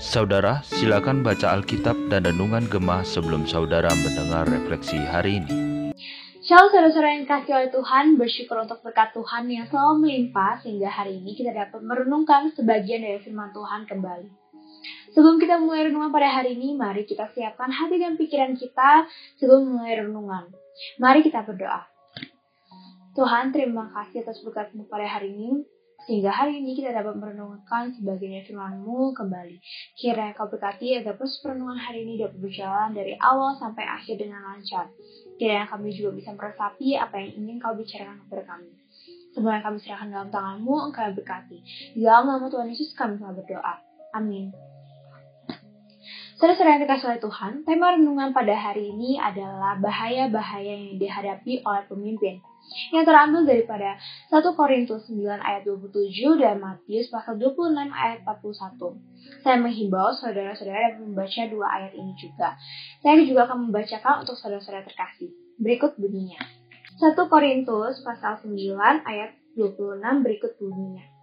Saudara, silakan baca Alkitab dan Renungan Gemah sebelum saudara mendengar refleksi hari ini. Shalom saudara-saudara yang kasih oleh Tuhan, bersyukur untuk berkat Tuhan yang selalu melimpah sehingga hari ini kita dapat merenungkan sebagian dari firman Tuhan kembali. Sebelum kita mulai renungan pada hari ini, mari kita siapkan hati dan pikiran kita sebelum mulai renungan. Mari kita berdoa. Tuhan, terima kasih atas berkatmu pada hari ini. Sehingga hari ini kita dapat merenungkan sebagian firman-Mu kembali. Kiranya kau berkati agar proses perenungan hari ini dapat berjalan dari awal sampai akhir dengan lancar. Kiranya kami juga bisa meresapi apa yang ingin kau bicarakan kepada kami. Semua yang kami serahkan dalam tanganmu, engkau berkati. Di dalam nama Tuhan Yesus kami telah berdoa. Amin. Saudara-saudara yang dikasih oleh Tuhan, tema renungan pada hari ini adalah bahaya-bahaya yang dihadapi oleh pemimpin yang terambil daripada 1 Korintus 9 ayat 27 dan Matius pasal 26 ayat 41. Saya menghimbau saudara-saudara dapat membaca dua ayat ini juga. Saya juga akan membacakan untuk saudara-saudara terkasih. Berikut bunyinya. 1 Korintus pasal 9 ayat 26 berikut bunyinya.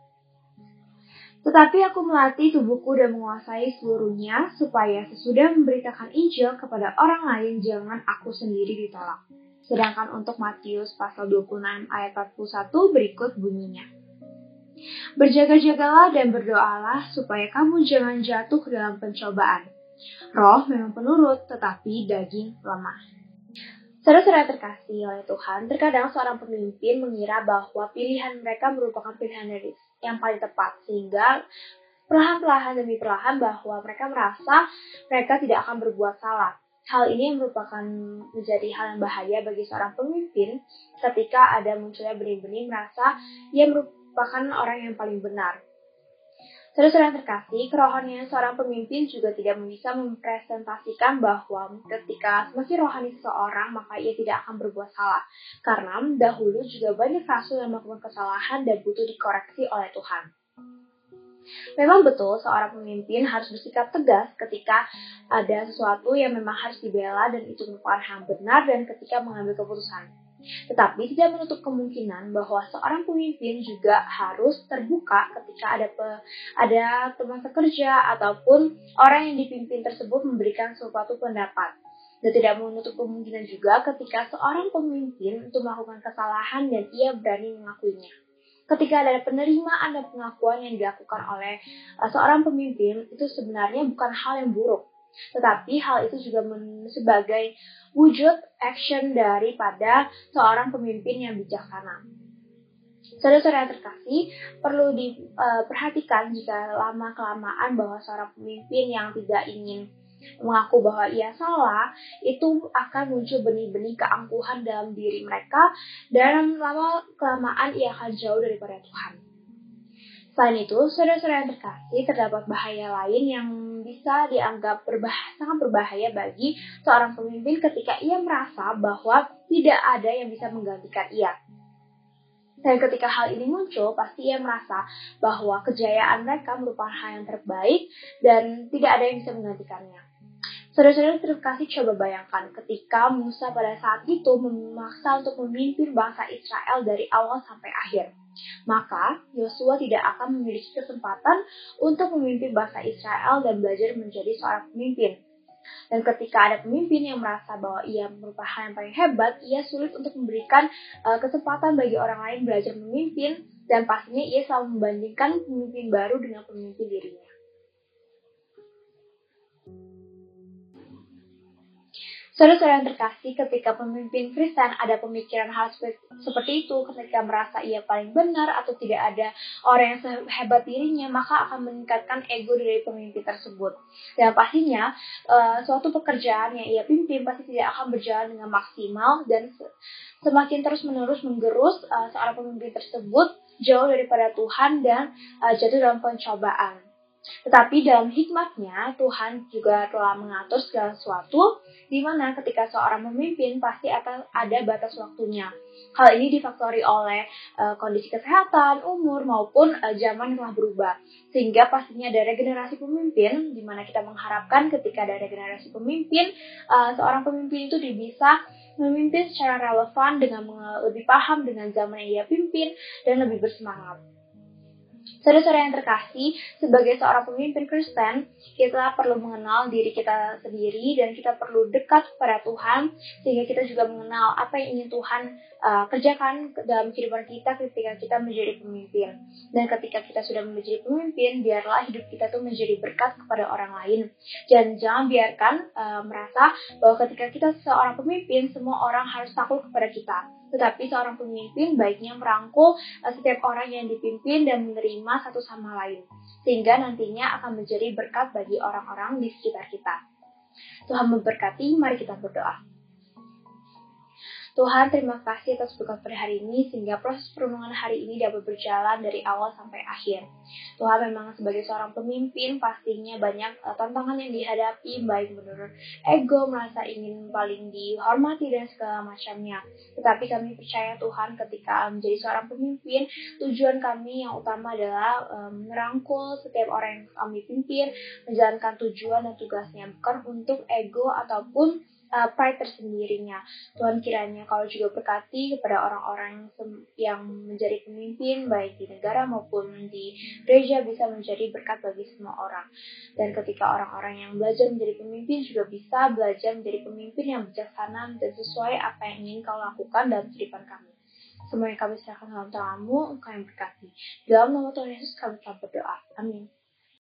Tetapi aku melatih tubuhku dan menguasai seluruhnya, supaya sesudah memberitakan Injil kepada orang lain, jangan aku sendiri ditolak. Sedangkan untuk Matius pasal 26 ayat 41 berikut bunyinya. Berjaga-jagalah dan berdoalah supaya kamu jangan jatuh ke dalam pencobaan. Roh memang penurut, tetapi daging lemah. Saudara-saudara terkasih oleh Tuhan, terkadang seorang pemimpin mengira bahwa pilihan mereka merupakan pilihan yang paling tepat, sehingga perlahan-lahan demi perlahan bahwa mereka merasa mereka tidak akan berbuat salah. Hal ini merupakan menjadi hal yang bahaya bagi seorang pemimpin ketika ada munculnya benih-benih merasa ia merupakan orang yang paling benar. Saudara-saudara yang terkasih, kerohanian seorang pemimpin juga tidak bisa mempresentasikan bahwa ketika semakin rohani seseorang, maka ia tidak akan berbuat salah. Karena dahulu juga banyak rasul yang melakukan kesalahan dan butuh dikoreksi oleh Tuhan. Memang betul seorang pemimpin harus bersikap tegas ketika ada sesuatu yang memang harus dibela dan itu merupakan hal benar dan ketika mengambil keputusan. Tetapi tidak menutup kemungkinan bahwa seorang pemimpin juga harus terbuka ketika ada pe, ada teman sekerja ataupun orang yang dipimpin tersebut memberikan suatu pendapat. Dan tidak menutup kemungkinan juga ketika seorang pemimpin untuk melakukan kesalahan dan ia berani mengakuinya ketika ada penerimaan dan pengakuan yang dilakukan oleh uh, seorang pemimpin itu sebenarnya bukan hal yang buruk tetapi hal itu juga sebagai wujud action daripada seorang pemimpin yang bijaksana. Saudara-saudara yang terkasih, perlu diperhatikan uh, jika lama-kelamaan bahwa seorang pemimpin yang tidak ingin mengaku bahwa ia salah, itu akan muncul benih-benih keangkuhan dalam diri mereka dan lama kelamaan ia akan jauh daripada Tuhan. Selain itu, saudara-saudara yang terkasih, terdapat bahaya lain yang bisa dianggap berbahaya, sangat berbahaya bagi seorang pemimpin ketika ia merasa bahwa tidak ada yang bisa menggantikan ia. Dan ketika hal ini muncul, pasti ia merasa bahwa kejayaan mereka merupakan hal yang terbaik dan tidak ada yang bisa menggantikannya. Saudara-saudara terkasih coba bayangkan ketika Musa pada saat itu memaksa untuk memimpin bangsa Israel dari awal sampai akhir. Maka Yosua tidak akan memiliki kesempatan untuk memimpin bangsa Israel dan belajar menjadi seorang pemimpin. Dan ketika ada pemimpin yang merasa bahwa ia merupakan yang paling hebat, ia sulit untuk memberikan uh, kesempatan bagi orang lain belajar memimpin dan pastinya ia selalu membandingkan pemimpin baru dengan pemimpin dirinya. Saudara-saudara yang terkasih, ketika pemimpin Kristen ada pemikiran hal seperti itu, ketika merasa ia paling benar atau tidak ada orang yang sehebat dirinya, maka akan meningkatkan ego dari pemimpin tersebut. Dan pastinya, uh, suatu pekerjaan yang ia pimpin pasti tidak akan berjalan dengan maksimal dan semakin terus-menerus menggerus uh, seorang pemimpin tersebut jauh daripada Tuhan dan uh, jatuh dalam pencobaan. Tetapi dalam hikmatnya, Tuhan juga telah mengatur segala sesuatu, di mana ketika seorang memimpin pasti akan ada batas waktunya. Hal ini difaktori oleh uh, kondisi kesehatan, umur, maupun uh, zaman yang telah berubah. Sehingga pastinya ada regenerasi pemimpin, di mana kita mengharapkan ketika ada regenerasi pemimpin, uh, seorang pemimpin itu bisa memimpin secara relevan dengan lebih paham dengan zaman yang ia pimpin dan lebih bersemangat. Saudara-saudara yang terkasih, sebagai seorang pemimpin Kristen, kita perlu mengenal diri kita sendiri dan kita perlu dekat kepada Tuhan sehingga kita juga mengenal apa yang ingin Tuhan uh, kerjakan dalam kehidupan kita ketika kita menjadi pemimpin. Dan ketika kita sudah menjadi pemimpin, biarlah hidup kita tuh menjadi berkat kepada orang lain. Dan jangan biarkan uh, merasa bahwa ketika kita seorang pemimpin, semua orang harus takut kepada kita tetapi seorang pemimpin baiknya merangkul uh, setiap orang yang dipimpin dan menerima satu sama lain, sehingga nantinya akan menjadi berkat bagi orang-orang di sekitar kita. Tuhan memberkati, mari kita berdoa. Tuhan, terima kasih atas berkat pada hari ini sehingga proses perenungan hari ini dapat berjalan dari awal sampai akhir. Tuhan memang sebagai seorang pemimpin pastinya banyak uh, tantangan yang dihadapi baik menurut ego, merasa ingin paling dihormati dan segala macamnya. Tetapi kami percaya Tuhan ketika menjadi seorang pemimpin, tujuan kami yang utama adalah um, merangkul setiap orang yang kami pimpin, menjalankan tujuan dan tugasnya bukan untuk ego ataupun uh, pride tersendirinya. Tuhan kiranya kalau juga berkati kepada orang-orang yang menjadi pemimpin baik di negara maupun di gereja bisa menjadi berkat bagi semua orang. Dan ketika orang-orang yang belajar menjadi pemimpin juga bisa belajar menjadi pemimpin yang bijaksana dan sesuai apa yang ingin kau lakukan dalam kehidupan kami. Semua yang kami serahkan dalam tanganmu, engkau yang berkati. Dalam nama Tuhan Yesus kami telah berdoa. Amin.